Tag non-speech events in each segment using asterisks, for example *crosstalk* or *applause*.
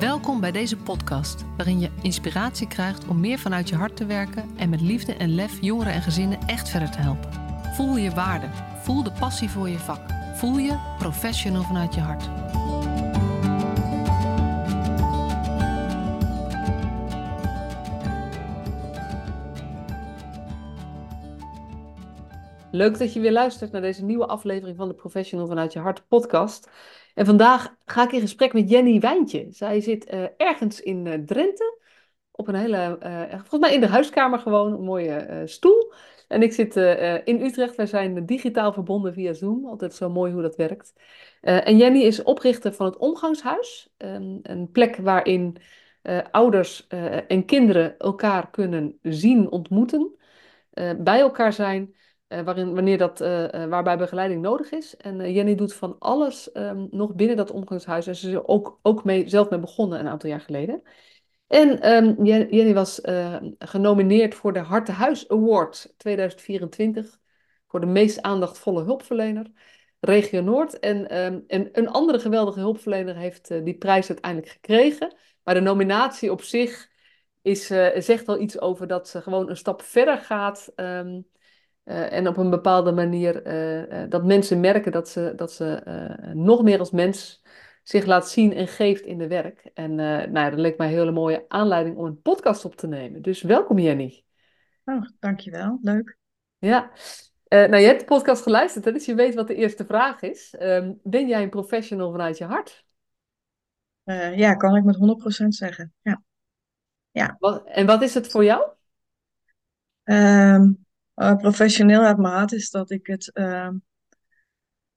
Welkom bij deze podcast, waarin je inspiratie krijgt om meer vanuit je hart te werken en met liefde en lef jongeren en gezinnen echt verder te helpen. Voel je waarde, voel de passie voor je vak, voel je professional vanuit je hart. Leuk dat je weer luistert naar deze nieuwe aflevering van de Professional vanuit je hart podcast. En vandaag ga ik in gesprek met Jenny Wijntje. Zij zit eh, ergens in uh, Drenthe, op een hele, uh, volgens mij in de huiskamer gewoon, een mooie stoel. En ik zit in Utrecht. Wij zijn digitaal verbonden via Zoom. Altijd zo mooi hoe dat werkt. en Jenny is oprichter van het Omgangshuis. Um, een plek waarin ouders en kinderen elkaar kunnen zien, ontmoeten, bij elkaar zijn. Uh, waarin, wanneer dat, uh, waarbij begeleiding nodig is. En Jenny doet van alles um, nog binnen dat omgangshuis. En ze is ook, ook mee, zelf mee begonnen een aantal jaar geleden. En um, Jenny was genomineerd voor de Hartenhuis Award 2024. Voor de meest aandachtvolle hulpverlener. Regio Noord. En, en een andere geweldige hulpverlener heeft die prijs uiteindelijk gekregen. Maar de nominatie op zich is, zegt al iets over dat ze gewoon een stap verder gaat... Uh, en op een bepaalde manier uh, uh, dat mensen merken dat ze, dat ze nog meer als mens zich laat zien en geeft in de werk. En nou ja, dat leek mij een hele mooie aanleiding om een podcast op te nemen. Dus welkom Jenny. Oh, dankjewel. Leuk. Ja. nou, je hebt de podcast geluisterd, hè, dus je weet wat de eerste vraag is. Ehm, ben jij een professional vanuit je hart? ja, kan ik met 100% zeggen. Ja. ja. Wat, en wat is het voor jou? Um, uh, professioneel uit mijn hart is dat ik het. Uh,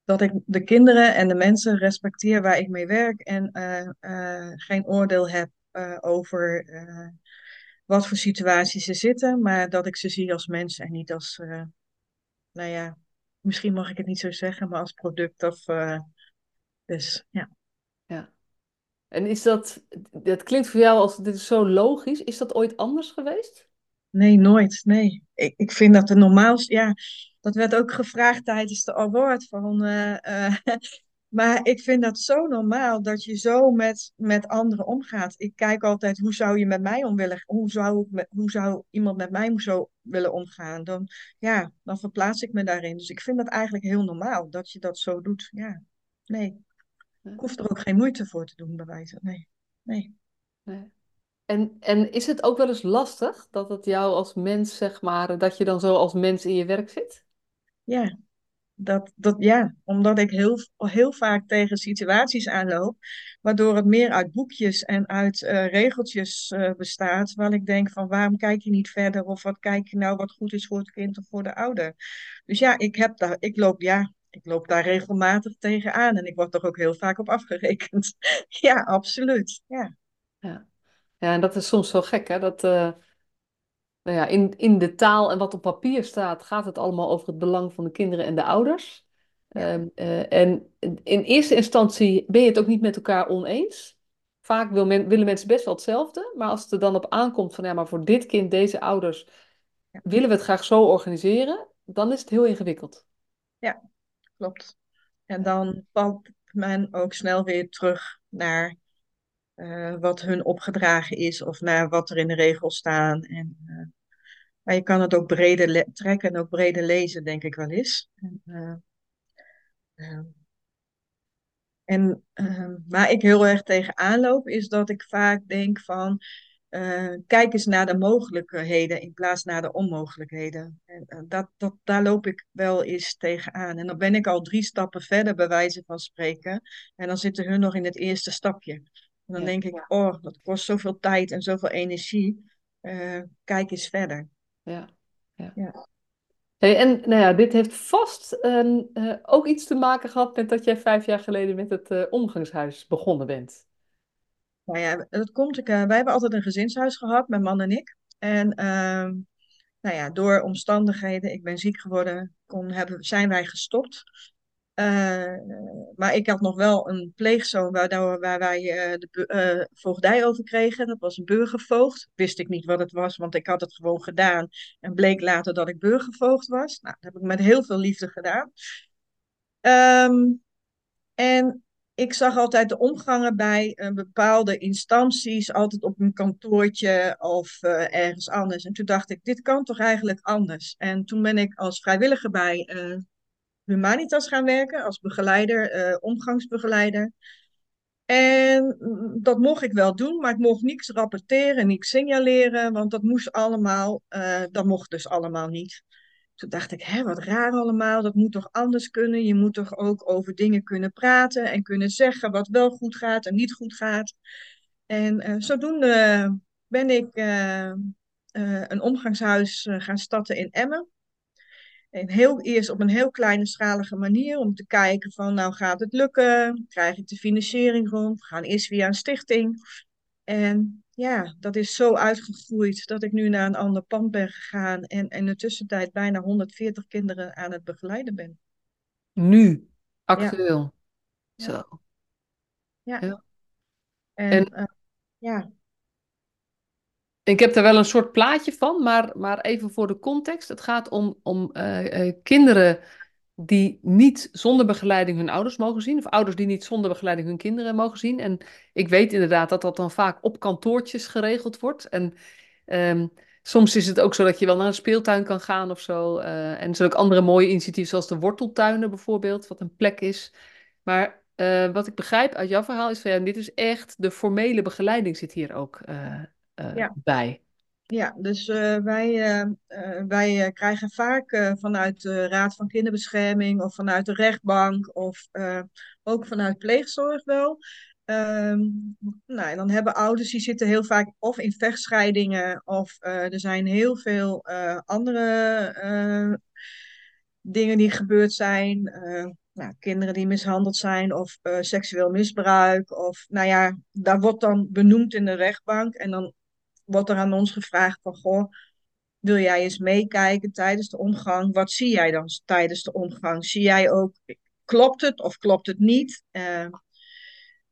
dat ik de kinderen en de mensen respecteer waar ik mee werk en uh, geen oordeel heb over wat voor situaties ze zitten, maar dat ik ze zie als mensen en niet als, nou ja, misschien mag ik het niet zo zeggen, maar als product of. dus ja. Ja. En is dat, dat klinkt voor jou als dit is zo logisch, is dat ooit anders geweest? Nee, nooit. Nee. Ik, ik vind dat de normaalste. Ja, dat werd ook gevraagd tijdens de award. Van, uh, uh, *laughs* maar ik vind dat zo normaal dat je zo met, met anderen omgaat. Ik kijk altijd hoe zou je met mij om willen. Hoe zou, hoe zou iemand met mij zo willen omgaan? Dan, ja, dan verplaats ik me daarin. Dus ik vind dat eigenlijk heel normaal dat je dat zo doet. Ja, nee. Ik hoef er ook geen moeite voor te doen, bij wijze. Nee. nee. nee. En, en is het ook wel eens lastig dat het jou als mens, zeg maar, dat je dan zo als mens in je werk zit? Ja, dat, dat, ja omdat ik heel, heel vaak tegen situaties aanloop, waardoor het meer uit boekjes en uit uh, regeltjes uh, bestaat, waar ik denk van waarom kijk je niet verder of wat kijk je nou wat goed is voor het kind of voor de ouder. Dus ja, ik, heb daar, ik, loop, ja, ik loop daar regelmatig tegenaan en ik word er ook heel vaak op afgerekend. *laughs* ja, absoluut. Ja. ja. Ja, en dat is soms zo gek, hè? Dat, uh, nou ja, in, in de taal en wat op papier staat, gaat het allemaal over het belang van de kinderen en de ouders. Ja. Um, uh, en in eerste instantie ben je het ook niet met elkaar oneens. Vaak wil men, willen mensen best wel hetzelfde, maar als het er dan op aankomt van ja, maar voor dit kind, deze ouders, ja. willen we het graag zo organiseren, dan is het heel ingewikkeld. Ja, klopt. En dan valt men ook snel weer terug naar uh, wat hun opgedragen is of naar wat er in de regels staan. En, uh, maar je kan het ook breder trekken en ook breder lezen, denk ik wel eens. En, uh, en waar ik heel erg tegen loop, is dat ik vaak denk van. kijk eens naar de mogelijkheden in plaats naar de onmogelijkheden. En, dat, dat, daar loop ik wel eens tegenaan. En dan ben ik al drie stappen verder, bij wijze van spreken. En dan zitten hun nog in het eerste stapje. En dan denk ik, oh, dat kost zoveel tijd en zoveel energie. Uh, kijk eens verder. Ja, ja. ja. Hey, en nou ja, dit heeft vast uh, ook iets te maken gehad met dat jij vijf jaar geleden met het uh, omgangshuis begonnen bent. Nou ja, dat komt. Ik, wij hebben altijd een gezinshuis gehad, mijn man en ik. En ehm, nou ja, door omstandigheden, ik ben ziek geworden, kon, hebben, zijn wij gestopt. Uh, maar ik had nog wel een pleegzoon waar, waar wij uh, de uh, voogdij over kregen. Dat was een burgervoogd. Wist ik niet wat het was, want ik had het gewoon gedaan. En bleek later dat ik burgervoogd was. Nou, dat heb ik met heel veel liefde gedaan. Um, en ik zag altijd de omgangen bij bepaalde instanties, altijd op een kantoortje of ergens anders. En toen dacht ik, dit kan toch eigenlijk anders? En toen ben ik als vrijwilliger bij uh, Humanitas gaan werken, als begeleider, omgangsbegeleider. En mm, dat mocht ik wel doen, maar ik mocht niets rapporteren, niets signaleren, want dat moest allemaal, dat mocht dus allemaal niet. Toen dacht ik, hè, wat raar allemaal, dat moet toch anders kunnen? Je moet toch ook over dingen kunnen praten en kunnen zeggen wat wel goed gaat en niet goed gaat. En uh, zodoende ben ik uh, uh, een omgangshuis gaan starten in Emmen. En heel eerst op een heel kleine schalige manier om te kijken van, nou gaat het lukken? Krijg ik de financiering rond? We gaan eerst via een stichting. En ja, dat is zo uitgegroeid dat ik nu naar een ander pand ben gegaan en, en in de tussentijd bijna 140 kinderen aan het begeleiden ben. Nu, actueel. Ja. Zo. Ja. ja. En, en uh, ja. Ik heb er wel een soort plaatje van, maar, maar even voor de context. Het gaat om, om uh, uh, kinderen die niet zonder begeleiding hun ouders mogen zien, of ouders die niet zonder begeleiding hun kinderen mogen zien. En ik weet inderdaad dat dat dan vaak op kantoortjes geregeld wordt. En um, soms is het ook zo dat je wel naar een speeltuin kan gaan of zo. Uh, en er zijn ook andere mooie initiatieven, zoals de worteltuinen bijvoorbeeld, wat een plek is. Maar wat ik begrijp uit jouw verhaal is van ja, dit is echt de formele begeleiding zit hier ook uh, ja. bij. Ja, dus uh, wij, uh, uh, wij krijgen vaak vanuit de Raad van Kinderbescherming of vanuit de rechtbank of ook vanuit pleegzorg wel. Um, nou, en dan hebben ouders die zitten heel vaak of in vechtscheidingen of er zijn heel veel andere dingen die gebeurd zijn. Nou, kinderen die mishandeld zijn of seksueel misbruik. Of nou ja, daar wordt dan benoemd in de rechtbank. En dan wordt er aan ons gevraagd van, goh, wil jij eens meekijken tijdens de omgang? Wat zie jij dan tijdens de omgang? Zie jij ook, klopt het of klopt het niet? Uh,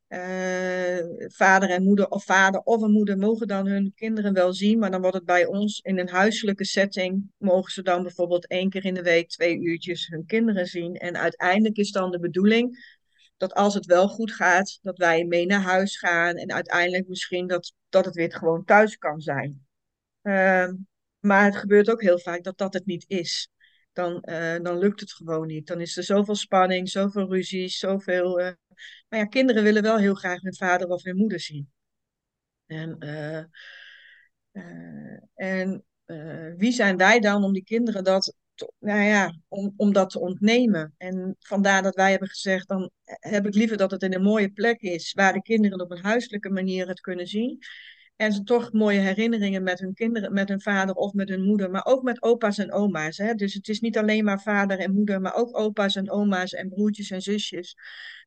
uh, vader en moeder of vader of een moeder mogen dan hun kinderen wel zien, maar dan wordt het bij ons in een huiselijke setting, mogen ze dan bijvoorbeeld één keer in de week twee uurtjes hun kinderen zien. En uiteindelijk is dan de bedoeling dat als het wel goed gaat, dat wij mee naar huis gaan en uiteindelijk misschien dat, dat het weer gewoon thuis kan zijn. Uh, maar het gebeurt ook heel vaak dat dat het niet is. Dan, uh, dan lukt het gewoon niet. Dan is er zoveel spanning, zoveel ruzies, zoveel. Uh... Maar ja, kinderen willen wel heel graag hun vader of hun moeder zien. En, uh, en wie zijn wij dan om die kinderen dat nou ja, om, om dat te ontnemen. En vandaar dat wij hebben gezegd, dan heb ik liever dat het in een mooie plek is, waar de kinderen op een huiselijke manier het kunnen zien. En ze toch mooie herinneringen met hun kinderen, met hun vader of met hun moeder, maar ook met opa's en oma's. Hè? Dus het is niet alleen maar vader en moeder, maar ook opa's en oma's en broertjes en zusjes.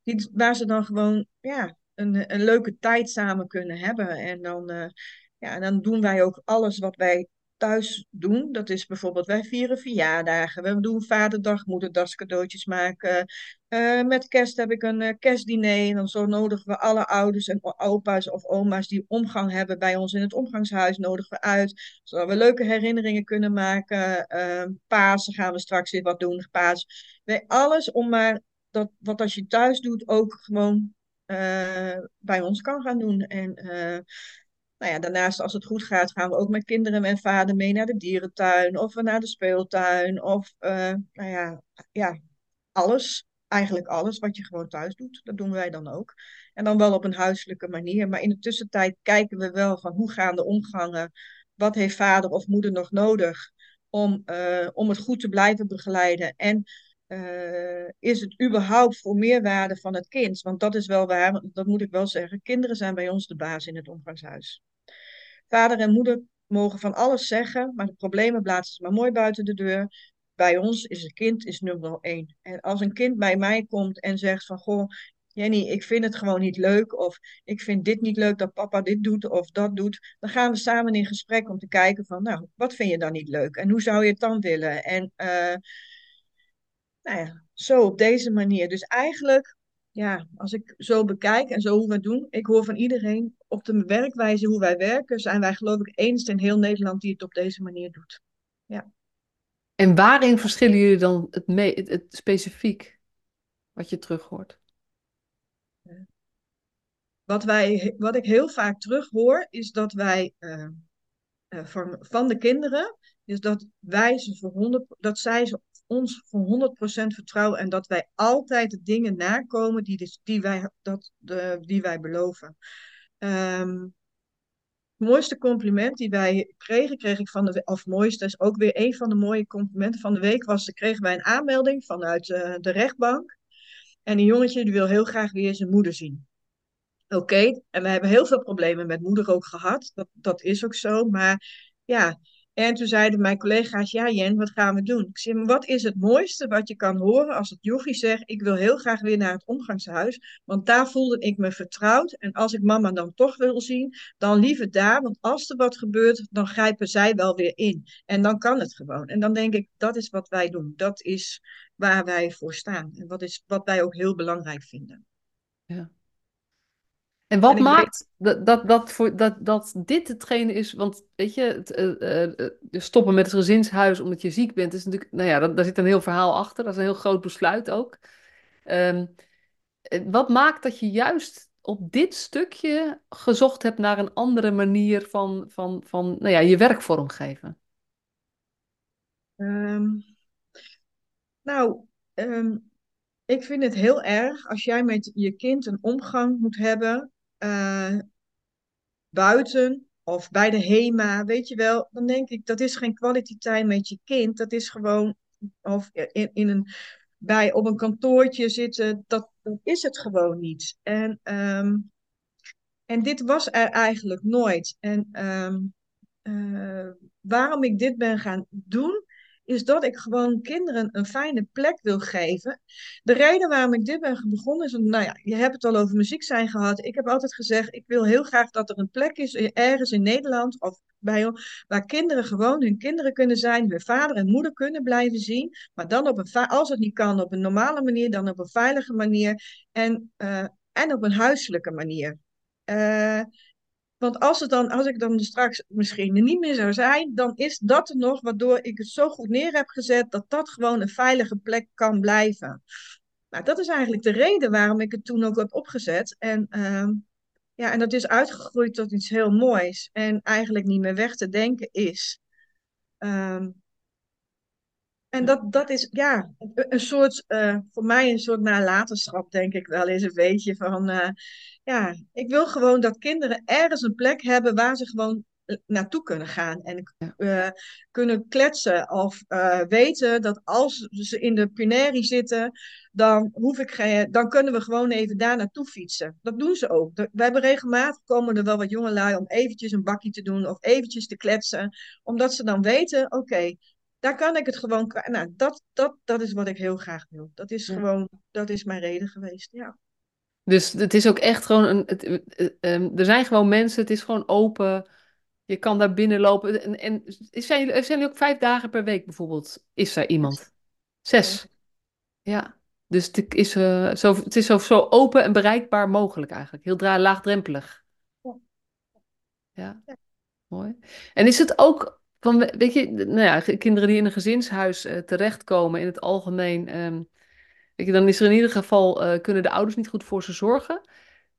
Die, waar ze dan gewoon ja, een, een leuke tijd samen kunnen hebben. En dan, uh, ja, dan doen wij ook alles wat wij thuis doen. Dat is bijvoorbeeld, wij vieren verjaardagen. We doen vaderdag, moederdag cadeautjes maken. Uh, met kerst heb ik een uh, kerstdiner. En dan zo nodigen we alle ouders en opa's of oma's die omgang hebben bij ons in het omgangshuis, nodigen we uit. Zodat we leuke herinneringen kunnen maken. Uh, Pasen gaan we straks weer wat doen. Paas. Nee, alles om maar dat wat als je thuis doet ook gewoon bij ons kan gaan doen. En nou ja, daarnaast, als het goed gaat, gaan we ook met kinderen en vader mee naar de dierentuin of naar de speeltuin. Of, uh, nou ja, ja, alles. Eigenlijk alles wat je gewoon thuis doet, dat doen wij dan ook. En dan wel op een huiselijke manier. Maar in de tussentijd kijken we wel van hoe gaan de omgangen. Wat heeft vader of moeder nog nodig om, uh, om het goed te blijven begeleiden? En uh, is het überhaupt voor meerwaarde van het kind? Want dat is wel waar, dat moet ik wel zeggen. Kinderen zijn bij ons de baas in het omgangshuis. Vader en moeder mogen van alles zeggen, maar de problemen plaatsen ze maar mooi buiten de deur. Bij ons is het kind is nummer één. En als een kind bij mij komt en zegt van, goh, Jenny, ik vind het gewoon niet leuk, of ik vind dit niet leuk dat papa dit doet of dat doet, dan gaan we samen in gesprek om te kijken van, nou, wat vind je dan niet leuk en hoe zou je het dan willen? En uh, nou ja, zo op deze manier. Dus eigenlijk ja, als ik zo bekijk en zo hoe we het doen, ik hoor van iedereen op de werkwijze hoe wij werken, zijn wij geloof ik eens in heel Nederland die het op deze manier doet. Ja. En waarin verschillen jullie dan het, het, het specifiek wat je terug hoort? Wat, wij, wat ik heel vaak terughoor, is dat wij uh, van, van de kinderen, is dat wij ze voor 100, dat zij ze ons voor 100% vertrouwen en dat wij altijd de dingen nakomen die, dus, die, wij, dat, de, die wij beloven. Het mooiste compliment die wij kregen, kreeg ik van de, of mooiste is ook weer een van de mooie complimenten van de week, was, kregen wij een aanmelding vanuit uh, de rechtbank. En een jongetje die wil heel graag weer zijn moeder zien. Oké, en we hebben heel veel problemen met moeder ook gehad. Dat, dat is ook zo. Maar ja, en toen zeiden mijn collega's, ja Jen, wat gaan we doen? Ik zei, wat is het mooiste wat je kan horen als het jochie zegt, ik wil heel graag weer naar het omgangshuis, want daar voelde ik me vertrouwd. En als ik mama dan toch wil zien, dan liever daar, want als er wat gebeurt, dan grijpen zij wel weer in. En dan kan het gewoon. En dan denk ik, dat is wat wij doen. Dat is waar wij voor staan. En wat, is, wat wij ook heel belangrijk vinden. Ja. En wat maakt dat, dat, dat, voor, dat, dat dit hetgene is, want weet je, het, uh, uh, stoppen met het gezinshuis omdat je ziek bent, is natuurlijk, nou ja, dat, daar zit een heel verhaal achter, dat is een heel groot besluit ook. Um, wat maakt dat je juist op dit stukje gezocht hebt naar een andere manier van, van, van nou ja, je werk vormgeven? Um, nou, um, ik vind het heel erg als jij met je kind een omgang moet hebben uh, buiten of bij de HEMA, weet je wel, dan denk ik dat is geen kwaliteit met je kind. Dat is gewoon, of in, in een, bij, op een kantoortje zitten, dat, dat is het gewoon niet. En, um, en dit was er eigenlijk nooit. En um, uh, waarom ik dit ben gaan doen, is dat ik gewoon kinderen een fijne plek wil geven. De reden waarom ik dit ben begonnen is, nou ja, je hebt het al over muziek zijn gehad. Ik heb altijd gezegd, ik wil heel graag dat er een plek is ergens in Nederland of bij waar kinderen gewoon hun kinderen kunnen zijn, hun vader en moeder kunnen blijven zien, maar dan op een, als het niet kan, op een normale manier, dan op een veilige manier en, uh, en op een huiselijke manier. Uh, want als, het dan, als ik dan straks misschien er niet meer zou zijn, dan is dat er nog waardoor ik het zo goed neer heb gezet dat dat gewoon een veilige plek kan blijven. Nou, dat is eigenlijk de reden waarom ik het toen ook heb opgezet. En, uh, ja, en dat is uitgegroeid tot iets heel moois en eigenlijk niet meer weg te denken is. Um, en dat, dat is ja, een soort, uh, voor mij een soort nalatenschap, denk ik wel eens een beetje. Van uh, ja, ik wil gewoon dat kinderen ergens een plek hebben waar ze gewoon eh, naartoe kunnen gaan. En uh, kunnen kletsen of weten dat als ze in de Punairi zitten, dan, hoef ik geen, dan kunnen we gewoon even daar naartoe fietsen. Dat doen ze ook. We hebben regelmatig komen er wel wat jongelui om eventjes een bakje te doen of eventjes te kletsen. Omdat ze dan weten, oké, daar kan ik het gewoon. Nou, dat, dat, dat is wat ik heel graag wil. Dat is gewoon, dat is mijn reden geweest. Ja. Dus het is ook echt gewoon een. Het, um, er zijn gewoon mensen, het is gewoon open. Je kan daar binnenlopen. En, en zijn, jullie, zijn jullie ook vijf dagen per week bijvoorbeeld? Is er iemand? Zes. Ja. Dus het is, uh, zo, het is zo, zo open en bereikbaar mogelijk eigenlijk. Heel laagdrempelig. Ja. Mooi. En is het ook van, weet je, nou ja, kinderen die in een gezinshuis uh, terechtkomen in het algemeen, um, weet je, dan is er in ieder geval, uh, kunnen de ouders niet goed voor ze zorgen.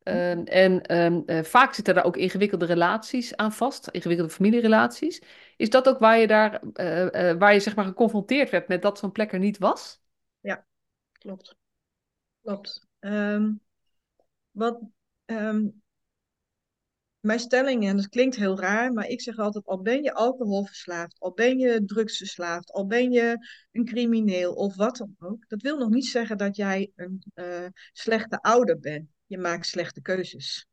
Um, en um, uh, vaak zitten daar ook ingewikkelde relaties aan vast, ingewikkelde familierelaties. Is dat ook waar je daar, waar je zeg maar geconfronteerd werd met dat zo'n plek er niet was? Ja, klopt. Klopt. wat, mijn stelling, en dat klinkt heel raar, maar ik zeg altijd: al ben je alcoholverslaafd, al ben je drugsverslaafd, al ben je een crimineel of wat dan ook, dat wil nog niet zeggen dat jij een uh, slechte ouder bent. Je maakt slechte keuzes.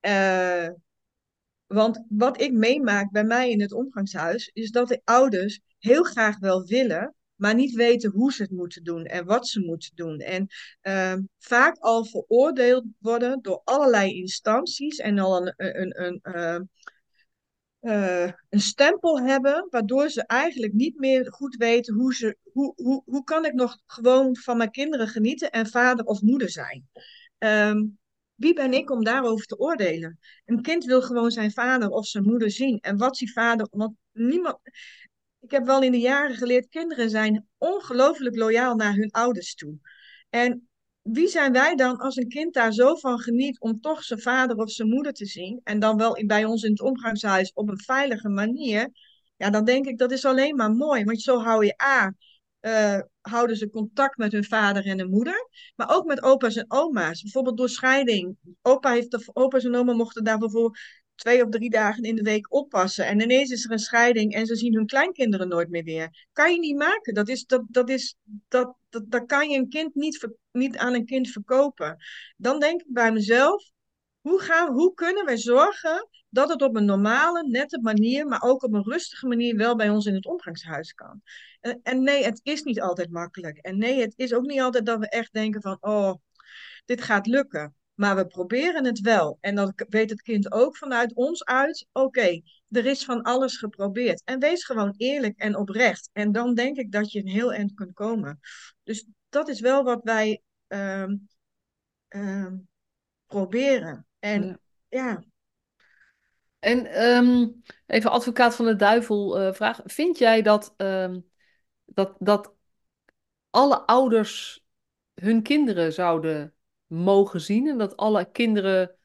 Uh, want wat ik meemaak bij mij in het omgangshuis, is dat de ouders heel graag wel willen, maar niet weten hoe ze het moeten doen en wat ze moeten doen. En uh, vaak al veroordeeld worden door allerlei instanties en al een, een, een, uh, uh, een stempel hebben, waardoor ze eigenlijk niet meer goed weten hoe ze, hoe, hoe, hoe kan ik nog gewoon van mijn kinderen genieten en vader of moeder zijn. Um, wie ben ik om daarover te oordelen? Een kind wil gewoon zijn vader of zijn moeder zien. En wat die vader. Want niemand ik heb wel in de jaren geleerd, kinderen zijn ongelooflijk loyaal naar hun ouders toe. En wie zijn wij dan als een kind daar zo van geniet om toch zijn vader of zijn moeder te zien en dan wel bij ons in het omgangshuis op een veilige manier, ja, dan denk ik dat is alleen maar mooi, want zo hou je A, uh, houden ze contact met hun vader en hun moeder, maar ook met opa's en oma's, bijvoorbeeld door scheiding. Opa heeft de, opa's en oma mochten daar bijvoorbeeld twee of drie dagen in de week oppassen. En ineens is er een scheiding en ze zien hun kleinkinderen nooit meer weer. Kan je niet maken. Dat, is, dat, dat, is, dat, dat, kan je een kind niet, niet aan een kind verkopen. Dan denk ik bij mezelf, hoe, gaan, hoe kunnen wij zorgen dat het op een normale, nette manier, maar ook op een rustige manier wel bij ons in het omgangshuis kan? En, en nee, het is niet altijd makkelijk. En nee, het is ook niet altijd dat we echt denken van, oh, dit gaat lukken. Maar we proberen het wel. En dan weet het kind ook vanuit ons uit: oké, er is van alles geprobeerd. En wees gewoon eerlijk en oprecht. En dan denk ik dat je een heel eind kunt komen. Dus dat is wel wat wij uh, uh, proberen. En ja. ja. En um, even advocaat van de duivel uh, vraag. Vind jij dat, dat, dat alle ouders hun kinderen zouden mogen zien en dat alle kinderen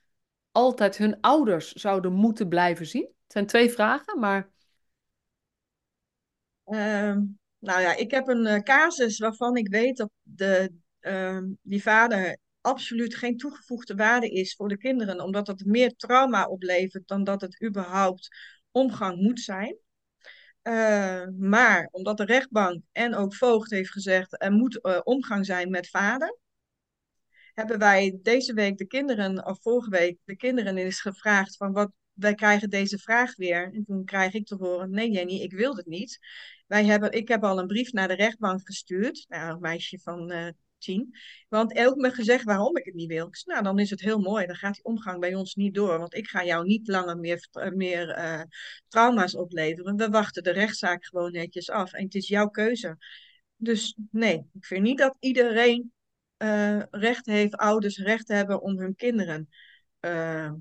altijd hun ouders zouden moeten blijven zien? Het zijn twee vragen, maar. Uh, nou ja, ik heb een uh, casus waarvan ik weet dat de, uh, die vader absoluut geen toegevoegde waarde is voor de kinderen, omdat het meer trauma oplevert dan dat het überhaupt omgang moet zijn. Uh, maar omdat de rechtbank en ook voogd heeft gezegd er moet uh, omgang zijn met vader, hebben wij deze week de kinderen, of vorige week, de kinderen is gevraagd van wat, wij krijgen deze vraag weer. En toen krijg ik te horen, nee Jenny, ik wil het niet. Wij hebben, ik heb al een brief naar de rechtbank gestuurd, naar een meisje van uh, tien. Want ook me gezegd waarom ik het niet wil. Nou, dan is het heel mooi. Dan gaat die omgang bij ons niet door. Want ik ga jou niet langer meer, meer uh, trauma's opleveren. We wachten de rechtszaak gewoon netjes af. En het is jouw keuze. Dus nee, ik vind niet dat iedereen uh, recht heeft, ouders recht hebben om hun kinderen. Uh,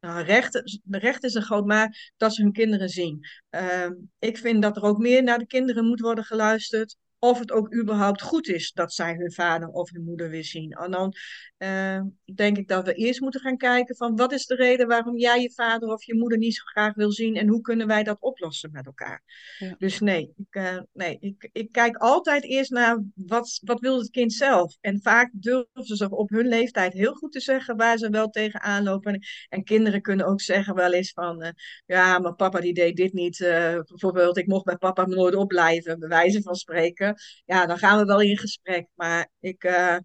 nou, recht, recht is een groot maar dat ze hun kinderen zien. Uh, ik vind dat er ook meer naar de kinderen moet worden geluisterd of het ook überhaupt goed is dat zij hun vader of hun moeder weer zien. En dan uh, denk ik dat we eerst moeten gaan kijken van wat is de reden waarom jij je vader of je moeder niet zo graag wil zien en hoe kunnen wij dat oplossen met elkaar. Ja. Dus nee, ik, uh, nee ik, ik kijk altijd eerst naar wat, wat wil het kind zelf. En vaak durven ze op hun leeftijd heel goed te zeggen waar ze wel tegenaan lopen. En kinderen kunnen ook zeggen wel eens van, uh, ja, maar papa die deed dit niet. bijvoorbeeld, ik mocht bij papa nooit opblijven, bij wijze van spreken ja, dan gaan we wel in gesprek. Maar ik, uh,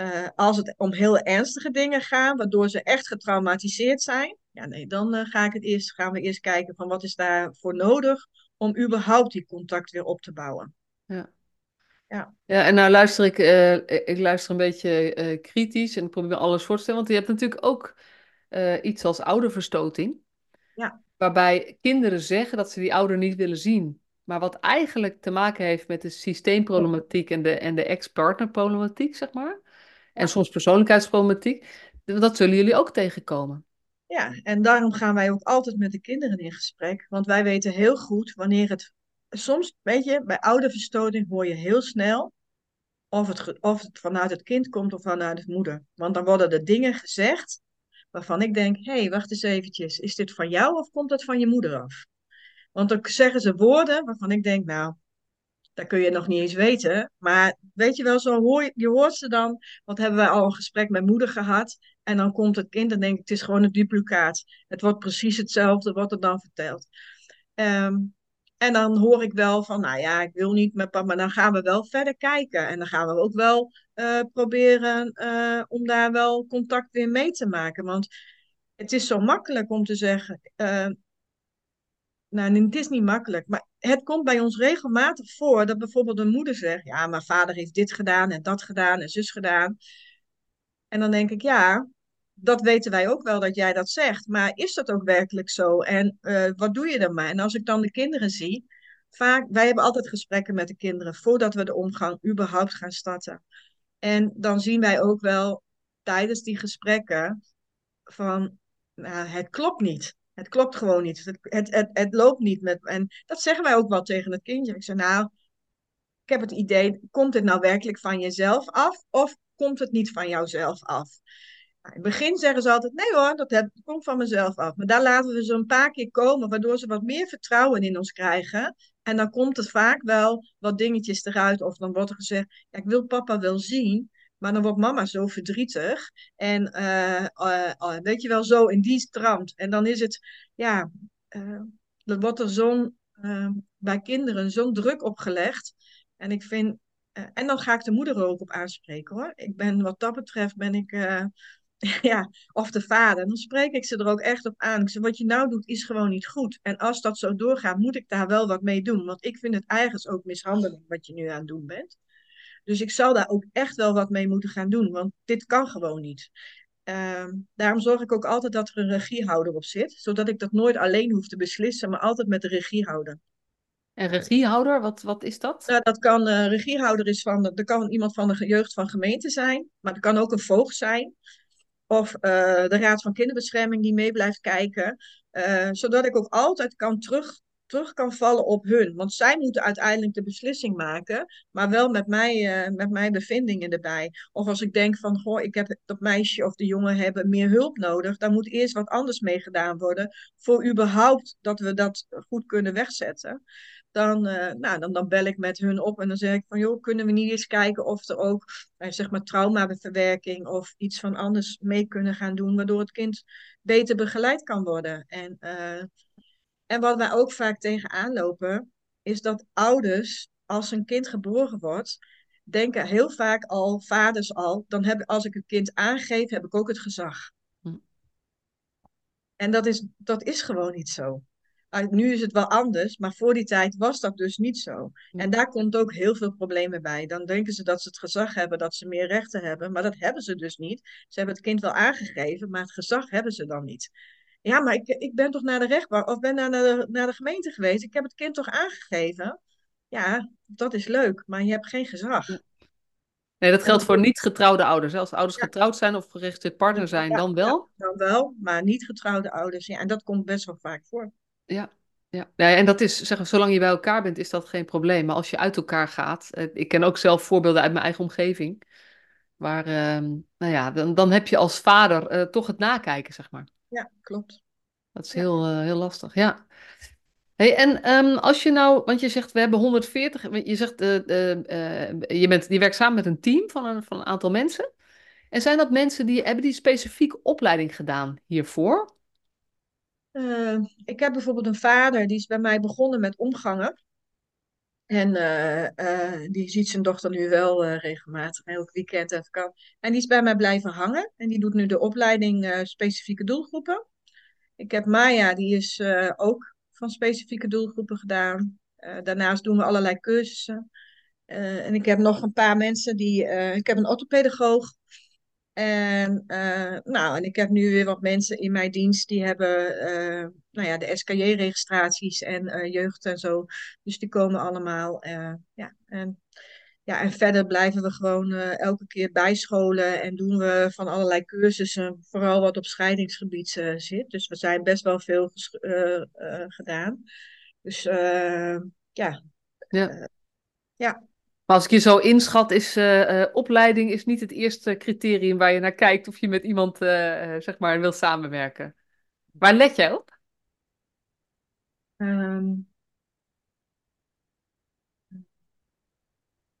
uh, als het om heel ernstige dingen gaat, waardoor ze echt getraumatiseerd zijn, ja, nee, dan uh, ga ik het eerst, gaan we eerst kijken van wat is daarvoor nodig om überhaupt die contact weer op te bouwen. Ja. Ja. ja, en nou luister ik, ik luister een beetje kritisch en ik probeer alles voor te stellen, want je hebt natuurlijk ook iets als ouderverstoting. Ja. Waarbij kinderen zeggen dat ze die ouder niet willen zien. Maar wat eigenlijk te maken heeft met de systeemproblematiek en de, en de ex-partnerproblematiek, zeg maar. En soms persoonlijkheidsproblematiek. Dat zullen jullie ook tegenkomen. Ja, en daarom gaan wij ook altijd met de kinderen in gesprek. Want wij weten heel goed wanneer het. Soms, weet je, bij oude verstoting hoor je heel snel of het, of het vanuit het kind komt of vanuit de moeder. Want dan worden er dingen gezegd waarvan ik denk: hé, hey, wacht eens eventjes. Is dit van jou of komt dat van je moeder af? Want dan zeggen ze woorden waarvan ik denk, nou, dat kun je nog niet eens weten. Maar weet je wel, zo hoor je, je hoort ze dan. Wat hebben wij al een gesprek met moeder gehad? En dan komt het kind en denk ik, het is gewoon een duplicaat. Het wordt precies hetzelfde wat er dan verteld. Um, en dan hoor ik wel van, nou ja, ik wil niet met papa, maar dan gaan we wel verder kijken. En dan gaan we ook wel uh, proberen uh, om daar wel contact weer mee te maken. Want het is zo makkelijk om te zeggen, uh, nou, het is niet makkelijk, maar het komt bij ons regelmatig voor dat bijvoorbeeld een moeder zegt: Ja, mijn vader heeft dit gedaan en dat gedaan en zus gedaan. En dan denk ik: Ja, dat weten wij ook wel dat jij dat zegt, maar is dat ook werkelijk zo? En uh, wat doe je ermee? En als ik dan de kinderen zie, vaak, wij hebben altijd gesprekken met de kinderen voordat we de omgang überhaupt gaan starten. En dan zien wij ook wel tijdens die gesprekken van, nou, het klopt niet. Het klopt gewoon niet. Het, het, het, loopt niet met. En dat zeggen wij ook wel tegen het kindje. Ik zeg, nou, ik heb het idee, komt het nou werkelijk van jezelf af of komt het niet van jouzelf af? Nou, in het begin zeggen ze altijd, nee hoor, dat komt van mezelf af. Maar daar laten we ze een paar keer komen, waardoor ze wat meer vertrouwen in ons krijgen. En dan komt het vaak wel wat dingetjes eruit. Of dan wordt er gezegd, ja, ik wil papa wel zien. Maar dan wordt mama zo verdrietig. En uh, weet je wel, zo in die strand. En dan is het, ja, dan wordt er zo'n, bij kinderen zo'n druk opgelegd. En ik vind, en dan ga ik de moeder er ook op aanspreken hoor. Ik ben, wat dat betreft, ben ik, *laughs* ja, of de vader. Dan spreek ik ze er ook echt op aan. Ik zeg, wat je nou doet is gewoon niet goed. En als dat zo doorgaat, moet ik daar wel wat mee doen. Want ik vind het eigenlijk ook mishandeling wat je nu aan het doen bent. Dus ik zal daar ook echt wel wat mee moeten gaan doen, want dit kan gewoon niet. Ehm, daarom zorg ik ook altijd dat er een regiehouder op zit, zodat ik dat nooit alleen hoef te beslissen, maar altijd met de regiehouder. En regiehouder, wat, wat is dat? Nou, dat kan, uh, regiehouder is van, er kan iemand van de jeugd van gemeente zijn, maar er kan ook een voogd zijn. Of uh, de Raad van Kinderbescherming die mee blijft kijken. Uh, zodat ik ook altijd kan terug terug kan vallen op hun. Want zij moeten uiteindelijk de beslissing maken, maar wel met, mij, uh, met mijn bevindingen erbij. Of als ik denk van, goh, ik heb dat meisje of de jongen hebben meer hulp nodig, dan moet eerst wat anders mee gedaan worden, voor überhaupt dat we dat goed kunnen wegzetten. Dan, uh, nou, dan, dan bel ik met hun op en dan zeg ik van, joh, kunnen we niet eens kijken of er ook, uh, zeg maar, traumaverwerking of iets van anders mee kunnen gaan doen, waardoor het kind beter begeleid kan worden. En en wat wij ook vaak tegenaan lopen, is dat ouders, als een kind geboren wordt, denken heel vaak al, vaders al, dan heb, als ik het kind aangeef, heb ik ook het gezag. Hm. En dat is, dat is gewoon niet zo. Nu is het wel anders, maar voor die tijd was dat dus niet zo. Hm. En daar komt ook heel veel problemen bij. Dan denken ze dat ze het gezag hebben, dat ze meer rechten hebben, maar dat hebben ze dus niet. Ze hebben het kind wel aangegeven, maar het gezag hebben ze dan niet. Ja, maar ik, ik ben toch naar de rechtbank of ben naar de, naar de gemeente geweest. Ik heb het kind toch aangegeven. Ja, dat is leuk, maar je hebt geen gezag. Nee, dat geldt voor niet getrouwde ouders. Als ouders getrouwd zijn of geregistreerd partner zijn, dan wel? Ja, dan wel, maar niet getrouwde ouders. Ja, en dat komt best wel vaak voor. Ja, ja. ja en dat is, zeg, zolang je bij elkaar bent, is dat geen probleem. Maar als je uit elkaar gaat, eh, ik ken ook zelf voorbeelden uit mijn eigen omgeving, waar, uh, nou ja, dan, dan heb je als vader uh, toch het nakijken, zeg maar. Ja, klopt. Dat is heel, uh, heel lastig, ja. Hey, en um, als je nou, want je zegt we hebben 140, je zegt uh, uh, je, bent, je werkt samen met een team van een, van een aantal mensen. En zijn dat mensen die hebben die specifiek opleiding gedaan hiervoor? ik heb bijvoorbeeld een vader die is bij mij begonnen met omgangen. En die ziet zijn dochter nu wel regelmatig, elk weekend even kan. En die is bij mij blijven hangen. En die doet nu de opleiding specifieke doelgroepen. Ik heb Maya, die is ook van specifieke doelgroepen gedaan. Daarnaast doen we allerlei cursussen. En ik heb nog een paar mensen die. ik heb een orthopedagoog. En, nou, en ik heb nu weer wat mensen in mijn dienst die hebben nou ja, de SKJ-registraties en jeugd en zo. Dus die komen allemaal. ja, en ja, en verder blijven we gewoon elke keer bijscholen en doen we van allerlei cursussen, vooral wat op scheidingsgebied zit. Dus we zijn best wel veel gedaan. Dus ja. Ja. ja. Maar als ik je zo inschat, is opleiding is niet het eerste criterium waar je naar kijkt of je met iemand zeg maar wil samenwerken. Waar let jij op? Um,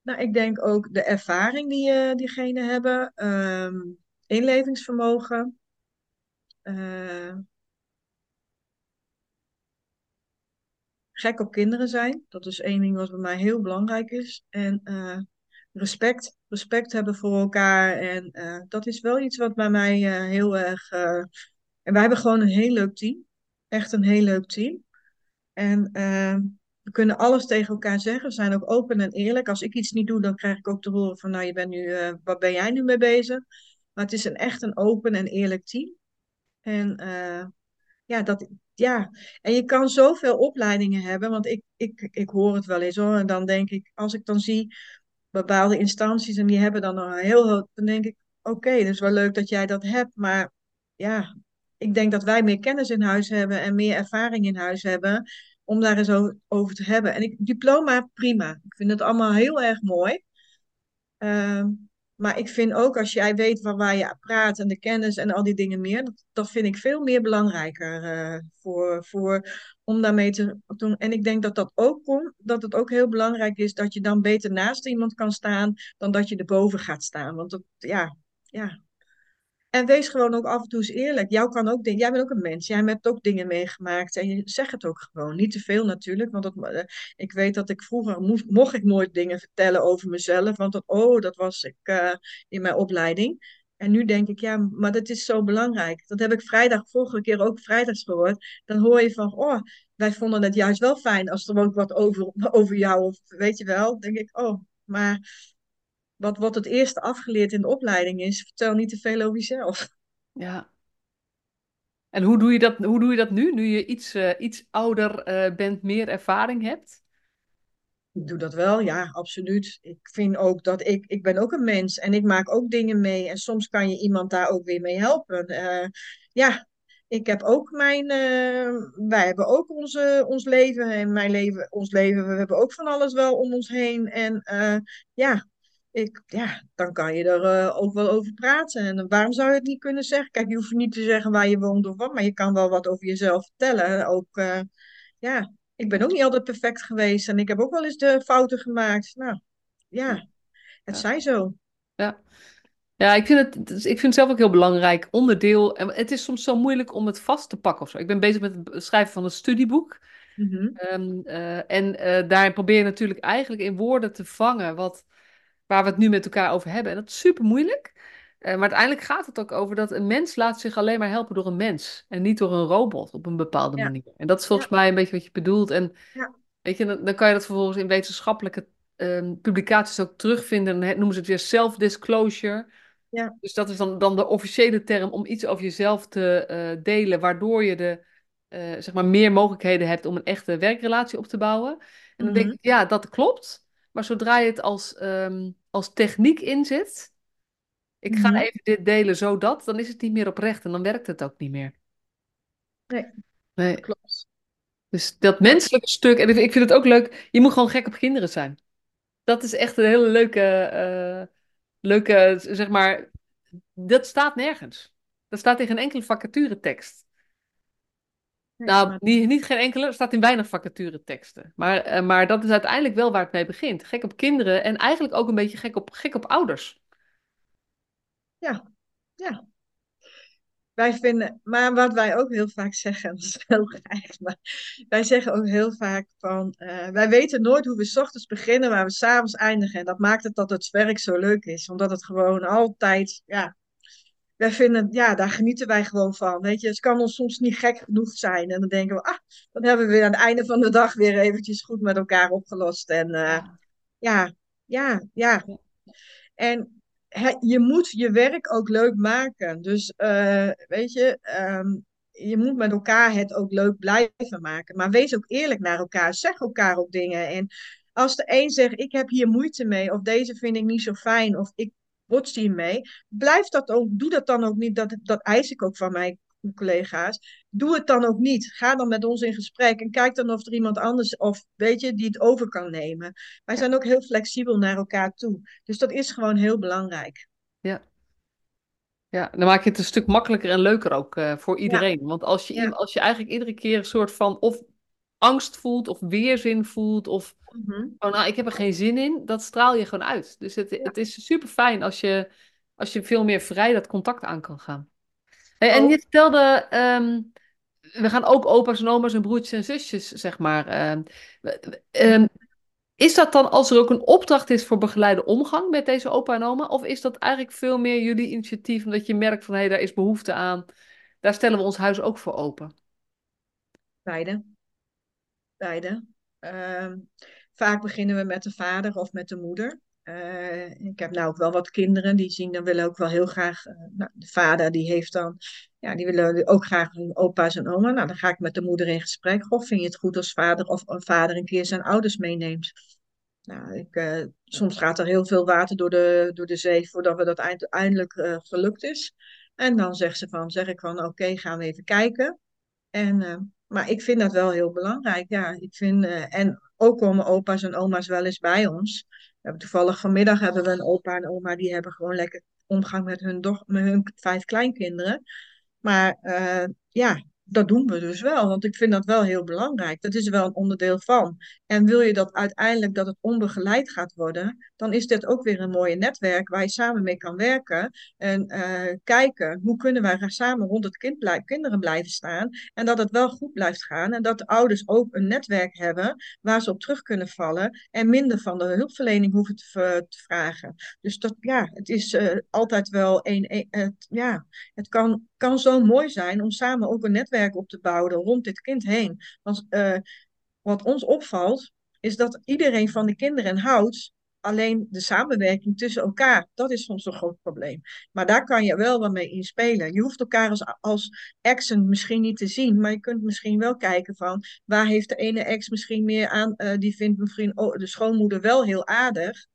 Nou, ik denk ook de ervaring die uh, diegenen hebben, um, inlevingsvermogen. Gek op kinderen zijn. Dat is één ding wat bij mij heel belangrijk is. En uh, respect. Respect hebben voor elkaar. En dat is wel iets wat bij mij heel erg. en wij hebben gewoon een heel leuk team. Echt een heel leuk team. En we kunnen alles tegen elkaar zeggen. We zijn ook open en eerlijk. Als ik iets niet doe, dan krijg ik ook te horen van, nou, je bent nu, waar ben jij nu mee bezig? Maar het is een, echt een open en eerlijk team. En ja, dat, ja, en je kan zoveel opleidingen hebben, want ik, ik, ik hoor het wel eens hoor. En dan denk ik, als ik dan zie bepaalde instanties en die hebben dan een heel, dan denk ik, oké, okay, is wel leuk dat jij dat hebt, maar ja, ik denk dat wij meer kennis in huis hebben en meer ervaring in huis hebben om daar eens over te hebben. En ik, diploma, prima. Ik vind het allemaal heel erg mooi. Ehm, maar ik vind ook als jij weet waar, waar je praat en de kennis en al die dingen meer, dat, dat vind ik veel meer belangrijker eh, voor, voor, om daarmee te doen. En ik denk dat dat ook komt, dat het ook heel belangrijk is dat je dan beter naast iemand kan staan dan dat je erboven gaat staan. Want dat, ja, ja, en wees gewoon ook af en toe eens eerlijk. Jou kan ook dingen, jij bent ook een mens. Jij hebt ook dingen meegemaakt. En je zegt het ook gewoon. Niet te veel natuurlijk. Want dat, eh, ik weet dat ik vroeger mocht ik nooit dingen vertellen over mezelf. Want oh, dat was ik eh, in mijn opleiding. En nu denk ik, ja, maar dat is zo belangrijk. Dat heb ik vrijdag, vorige keer ook vrijdags gehoord. Dan hoor je van, oh, wij vonden het juist wel fijn als er ook wat over, over jou, of weet je wel. Denk ik, oh, maar wat, wat het eerste afgeleerd in de opleiding is, vertel niet te veel over jezelf. *laughs* Ja. En hoe doe je dat, hoe doe je dat nu, nu je iets, eh, iets ouder eh, bent, meer ervaring hebt? Ik doe dat wel, ja, absoluut. Ik vind ook dat ik, ik ben ook een mens en ik maak ook dingen mee. En soms kan je iemand daar ook weer mee helpen. Eh, ja, ik heb ook mijn, wij hebben ook onze, ons leven en mijn leven, ons leven. We hebben ook van alles wel om ons heen. En ja, ik, ja, dan kan je er eh, ook wel over praten. En waarom zou je het niet kunnen zeggen? Kijk, je hoeft niet te zeggen waar je woont of wat, maar je kan wel wat over jezelf vertellen. Ook, eh, ja, ik ben ook niet altijd perfect geweest en ik heb ook wel eens de fouten gemaakt. Nou, ja, het Ja. zij zo. Ja. Ja, ik vind het, ik vind het zelf ook heel belangrijk onderdeel. En het is soms zo moeilijk om het vast te pakken of zo. Ik ben bezig met het schrijven van een studieboek. Mhm. Ehm, eh, en daarin probeer je natuurlijk eigenlijk in woorden te vangen wat, waar we het nu met elkaar over hebben. En dat is super moeilijk. Eh, maar uiteindelijk gaat het ook over dat een mens laat zich alleen maar helpen door een mens. En niet door een robot op een bepaalde Ja, manier. En dat is volgens ja, mij een beetje wat je bedoelt. En ja, weet je, dan, dan kan je dat vervolgens in wetenschappelijke ehm, publicaties ook terugvinden. Dan noemen ze het weer self-disclosure. ja. Dus dat is dan, dan de officiële term om iets over jezelf te eh, delen, waardoor je de, eh, zeg maar meer mogelijkheden hebt om een echte werkrelatie op te bouwen. En dan denk Mhm. ik, ja, dat klopt. Maar zodra je het als, ehm, als techniek inzet, ik ga Mhm. even dit delen zodat, dan is het niet meer oprecht en dan werkt het ook niet meer. Nee, Nee. klopt. Dus dat menselijke stuk, en ik vind het ook leuk, je moet gewoon gek op kinderen zijn. Dat is echt een hele leuke, eh, leuke, zeg maar, dat staat nergens. Dat staat in geen enkele vacaturetekst. Nee, Nou, niet, niet geen enkele, staat in weinig vacatureteksten. Maar, eh, maar dat is uiteindelijk wel waar het mee begint. Gek op kinderen en eigenlijk ook een beetje gek op, gek op ouders. ja, ja. Wij vinden, maar wat wij ook heel vaak zeggen, *laughs* dat is heel gek, maar wij zeggen ook heel vaak van, eh, wij weten nooit hoe we 's ochtends beginnen, waar we 's avonds eindigen. En dat maakt het dat het werk zo leuk is, omdat het gewoon altijd, ja, wij vinden, ja, daar genieten wij gewoon van. Weet je, het kan ons soms niet gek genoeg zijn. En dan denken we, ah, dan hebben we weer aan het einde van de dag weer eventjes goed met elkaar opgelost. En eh, Ja. ja, ja. En je moet je werk ook leuk maken. Dus eh, weet je, ehm, je moet met elkaar het ook leuk blijven maken. Maar wees ook eerlijk naar elkaar. Zeg elkaar ook dingen. En als de een zegt, ik heb hier moeite mee, of deze vind ik niet zo fijn, of ik bots hiermee, blijf dat ook, doe dat dan ook niet. Dat, dat eis ik ook van mijn collega's. Doe het dan ook niet. Ga dan met ons in gesprek en kijk dan of er iemand anders, of weet je, die het over kan nemen. Wij zijn ook heel flexibel naar elkaar toe. Dus dat is gewoon heel belangrijk. Ja. Ja, dan maak je het een stuk makkelijker en leuker ook eh, voor Ja, iedereen. Want als je, ja. als je eigenlijk iedere keer een soort van of angst voelt of weerzin voelt of oh, nou, ik heb er geen zin in, dat straal je gewoon uit. Dus het, Ja. het is super fijn als je, als je veel meer vrij dat contact aan kan gaan. Hey, en je vertelde, ehm, we gaan ook opa's en oma's en broertjes en zusjes, zeg maar. ehm, ehm, is dat dan als er ook een opdracht is voor begeleide omgang met deze opa en oma? Of is dat eigenlijk veel meer jullie initiatief, omdat je merkt van hé, hey, daar is behoefte aan. Daar stellen we ons huis ook voor open. beide. Beide. Ehm, vaak beginnen we met de vader of met de moeder. Eh, ik heb nou ook wel wat kinderen die zien dan willen ook wel heel graag. eh, nou, de vader die heeft dan, ja, die willen ook graag hun opa's en oma. Nou, dan ga ik met de moeder in gesprek. Of vind je het goed als vader of een vader een keer zijn ouders meeneemt? Nou, ik, eh, soms gaat er heel veel water door de, door de zee voordat we dat eind- eindelijk gelukt is. En dan zegt ze van, zeg ik van, oké, gaan we even kijken. En Maar ik vind dat wel heel belangrijk. Ja, ik vind, eh, en ook komen opa's en oma's wel eens bij ons. We hebben toevallig vanmiddag hebben we een opa en oma die hebben gewoon lekker omgang met hun, doch, met hun vijf kleinkinderen. Maar eh, ja, dat doen we dus wel, want ik vind dat wel heel belangrijk. Dat is wel een onderdeel van. En wil je dat uiteindelijk dat het onbegeleid gaat worden, dan is dit ook weer een mooie netwerk waar je samen mee kan werken en uh, kijken hoe kunnen wij samen rond het kind kinderen blijven staan en dat het wel goed blijft gaan en dat de ouders ook een netwerk hebben waar ze op terug kunnen vallen en minder van de hulpverlening hoeven te, te vragen. Dus dat, ja, het is uh, altijd wel een, ja, het kan, kan zo mooi zijn om samen ook een netwerk op te bouwen rond dit kind heen. Want wat ons opvalt, is dat iedereen van de kinderen houdt. Alleen de samenwerking tussen elkaar, dat is soms een groot probleem. Maar daar kan je wel wat mee inspelen. Je hoeft elkaar als, als exen misschien niet te zien, maar je kunt misschien wel kijken van waar heeft de ene ex misschien meer aan, uh, die vindt misschien oh, de schoonmoeder wel heel aardig.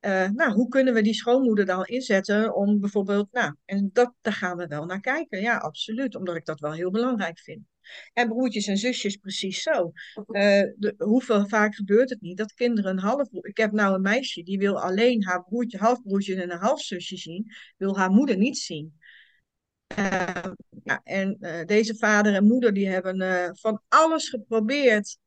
Uh, nou, hoe kunnen we die schoonmoeder dan inzetten om bijvoorbeeld, nou, en dat, daar gaan we wel naar kijken. Ja, absoluut, omdat ik dat wel heel belangrijk vind. En broertjes en zusjes precies zo. Uh, de, hoeveel vaak gebeurt het niet dat kinderen een half... Ik heb nou een meisje die wil alleen haar broertje, halfbroertje en een halfzusje zien. Wil haar moeder niet zien. Uh, ja, en uh, deze vader en moeder die hebben van alles geprobeerd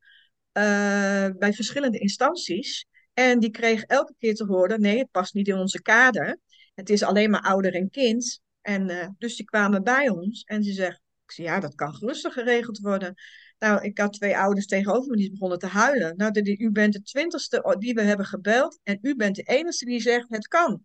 bij verschillende instanties. En die kreeg elke keer te horen, nee, het past niet in onze kader. Het is alleen maar ouder en kind. En dus die kwamen bij ons en ze zegt, ik zei, ja, dat kan gerustig geregeld worden. Nou, ik had twee ouders tegenover me die begonnen te huilen. Nou, de, u bent de twintigste die we hebben gebeld en u bent de enige die zegt het kan.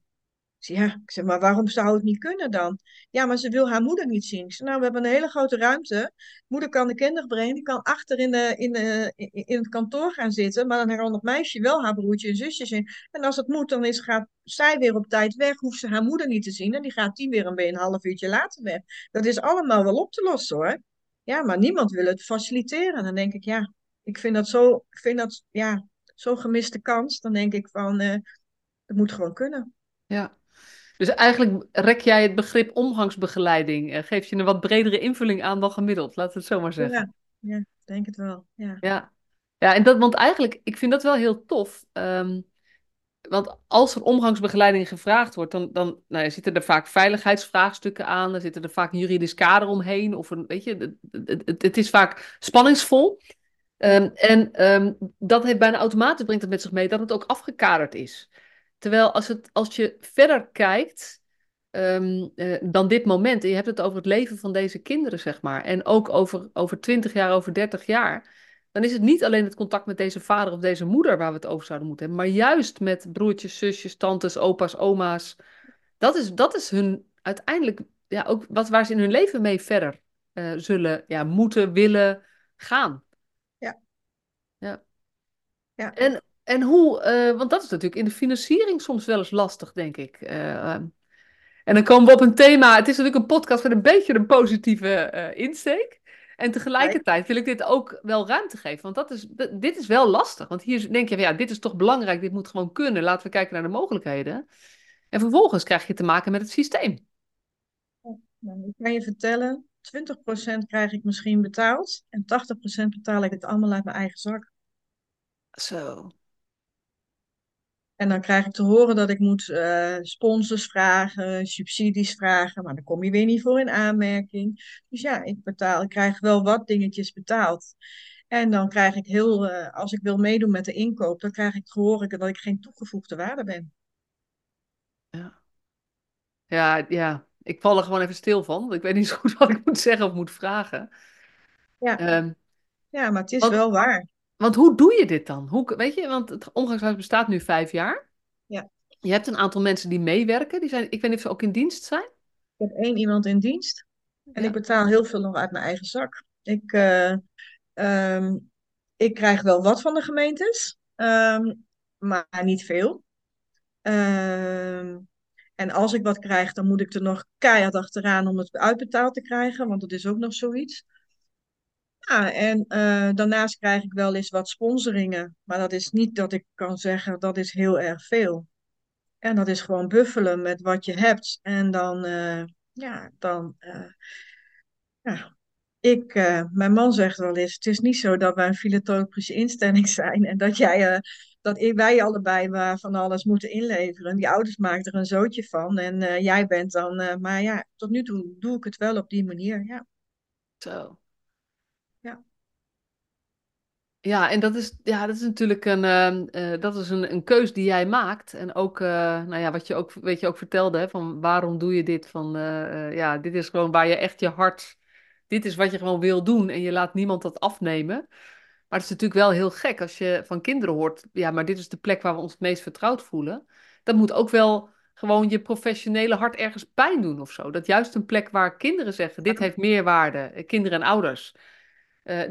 Ja, ik zeg, maar waarom zou het niet kunnen dan? Ja, maar ze wil haar moeder niet zien. Ik nou, we hebben een hele grote ruimte. Moeder kan de kinderen brengen, die kan achter in, de, in, de, in het kantoor gaan zitten, maar dan kan het meisje wel haar broertje en zusjes in. En als het moet, dan is, gaat zij weer op tijd weg, hoeft ze haar moeder niet te zien en die gaat die weer een, een half uurtje later weg. Dat is allemaal wel op te lossen hoor. Ja, maar niemand wil het faciliteren. Dan denk ik, ja, ik vind dat zo, vind dat, ja, zo'n gemiste kans. Dan denk ik van, uh, het moet gewoon kunnen. Ja, dus eigenlijk rek jij het begrip omgangsbegeleiding, uh, geef je een wat bredere invulling aan dan gemiddeld, laten we het zo maar zeggen. Ja, ja denk het wel. Ja. ja. Ja, en dat, want eigenlijk, ik vind dat wel heel tof. Um, want als er omgangsbegeleiding gevraagd wordt, dan, dan nou, zitten er vaak veiligheidsvraagstukken aan, er zitten er vaak een juridisch kader omheen, of een, weet je, het, het, het is vaak spanningsvol. Um, en um, dat heeft bijna automatisch brengt het met zich mee dat het ook afgekaderd is. Terwijl als, het, als je verder kijkt um, uh, dan dit moment, en je hebt het over het leven van deze kinderen, zeg maar, en ook over, over 20 jaar, over 30 jaar, dan is het niet alleen het contact met deze vader of deze moeder waar we het over zouden moeten hebben, maar juist met broertjes, zusjes, tantes, opa's, oma's. Dat is, dat is hun uiteindelijk ja, ook wat, waar ze in hun leven mee verder uh, zullen ja, moeten, willen gaan. Ja. Ja. ja. En en hoe, uh, want dat is natuurlijk in de financiering soms wel eens lastig, denk ik. Uh, en dan komen we op een thema. Het is natuurlijk een podcast met een beetje een positieve uh, insteek. En tegelijkertijd wil ik dit ook wel ruimte geven. Want dat is, dit is wel lastig. Want hier denk je, ja, dit is toch belangrijk, dit moet gewoon kunnen. Laten we kijken naar de mogelijkheden. En vervolgens krijg je te maken met het systeem. Nou, ik kan je vertellen, 20% krijg ik misschien betaald. En 80% betaal ik het allemaal uit mijn eigen zak. Zo. En dan krijg ik te horen dat ik moet uh, sponsors vragen, subsidies vragen, maar dan kom je weer niet voor in aanmerking. Dus ja, ik, betaal, ik krijg wel wat dingetjes betaald. En dan krijg ik heel, uh, als ik wil meedoen met de inkoop, dan krijg ik te horen dat ik geen toegevoegde waarde ben. Ja, ja, ja. ik val er gewoon even stil van. Ik weet niet zo goed *laughs* wat ik moet zeggen of moet vragen. Ja, um, ja maar het is want... wel waar. Want hoe doe je dit dan? Hoe, weet je, want het omgangshuis bestaat nu vijf jaar. Ja. Je hebt een aantal mensen die meewerken. Die zijn, ik weet niet of ze ook in dienst zijn. Ik heb één iemand in dienst. En ja. ik betaal heel veel nog uit mijn eigen zak. Ik, uh, um, ik krijg wel wat van de gemeentes, um, maar niet veel. Um, en als ik wat krijg, dan moet ik er nog keihard achteraan om het uitbetaald te krijgen, want dat is ook nog zoiets. Ja, en uh, daarnaast krijg ik wel eens wat sponsoringen. Maar dat is niet dat ik kan zeggen dat is heel erg veel. En dat is gewoon buffelen met wat je hebt. En dan, uh, ja, dan, uh, ja, ik, eh, mijn man zegt wel eens, het is niet zo dat wij een filantropische instelling *laughs* zijn en dat jij, eh, dat wij allebei van alles moeten inleveren. Die ouders maken er een zootje van en eh, jij bent dan, eh, maar ja, tot nu toe doe ik het wel op die manier, ja. Zo. Ja. En dat is, ja, dat is natuurlijk een, eh, dat is een, een keus die jij maakt. En ook, eh, nou ja, wat je ook, weet je, ook vertelde, hè, van waarom doe je dit? Van, eh, ja, dit is gewoon waar je echt je hart, dit is wat je gewoon wil doen en je laat niemand dat afnemen. Maar het is natuurlijk wel heel gek als je van kinderen hoort, ja, maar dit is de plek waar we ons het meest vertrouwd voelen. Dat moet ook wel gewoon je professionele hart ergens pijn doen of zo. Dat juist een plek waar kinderen zeggen, dit heeft meerwaarde, eh, kinderen en ouders.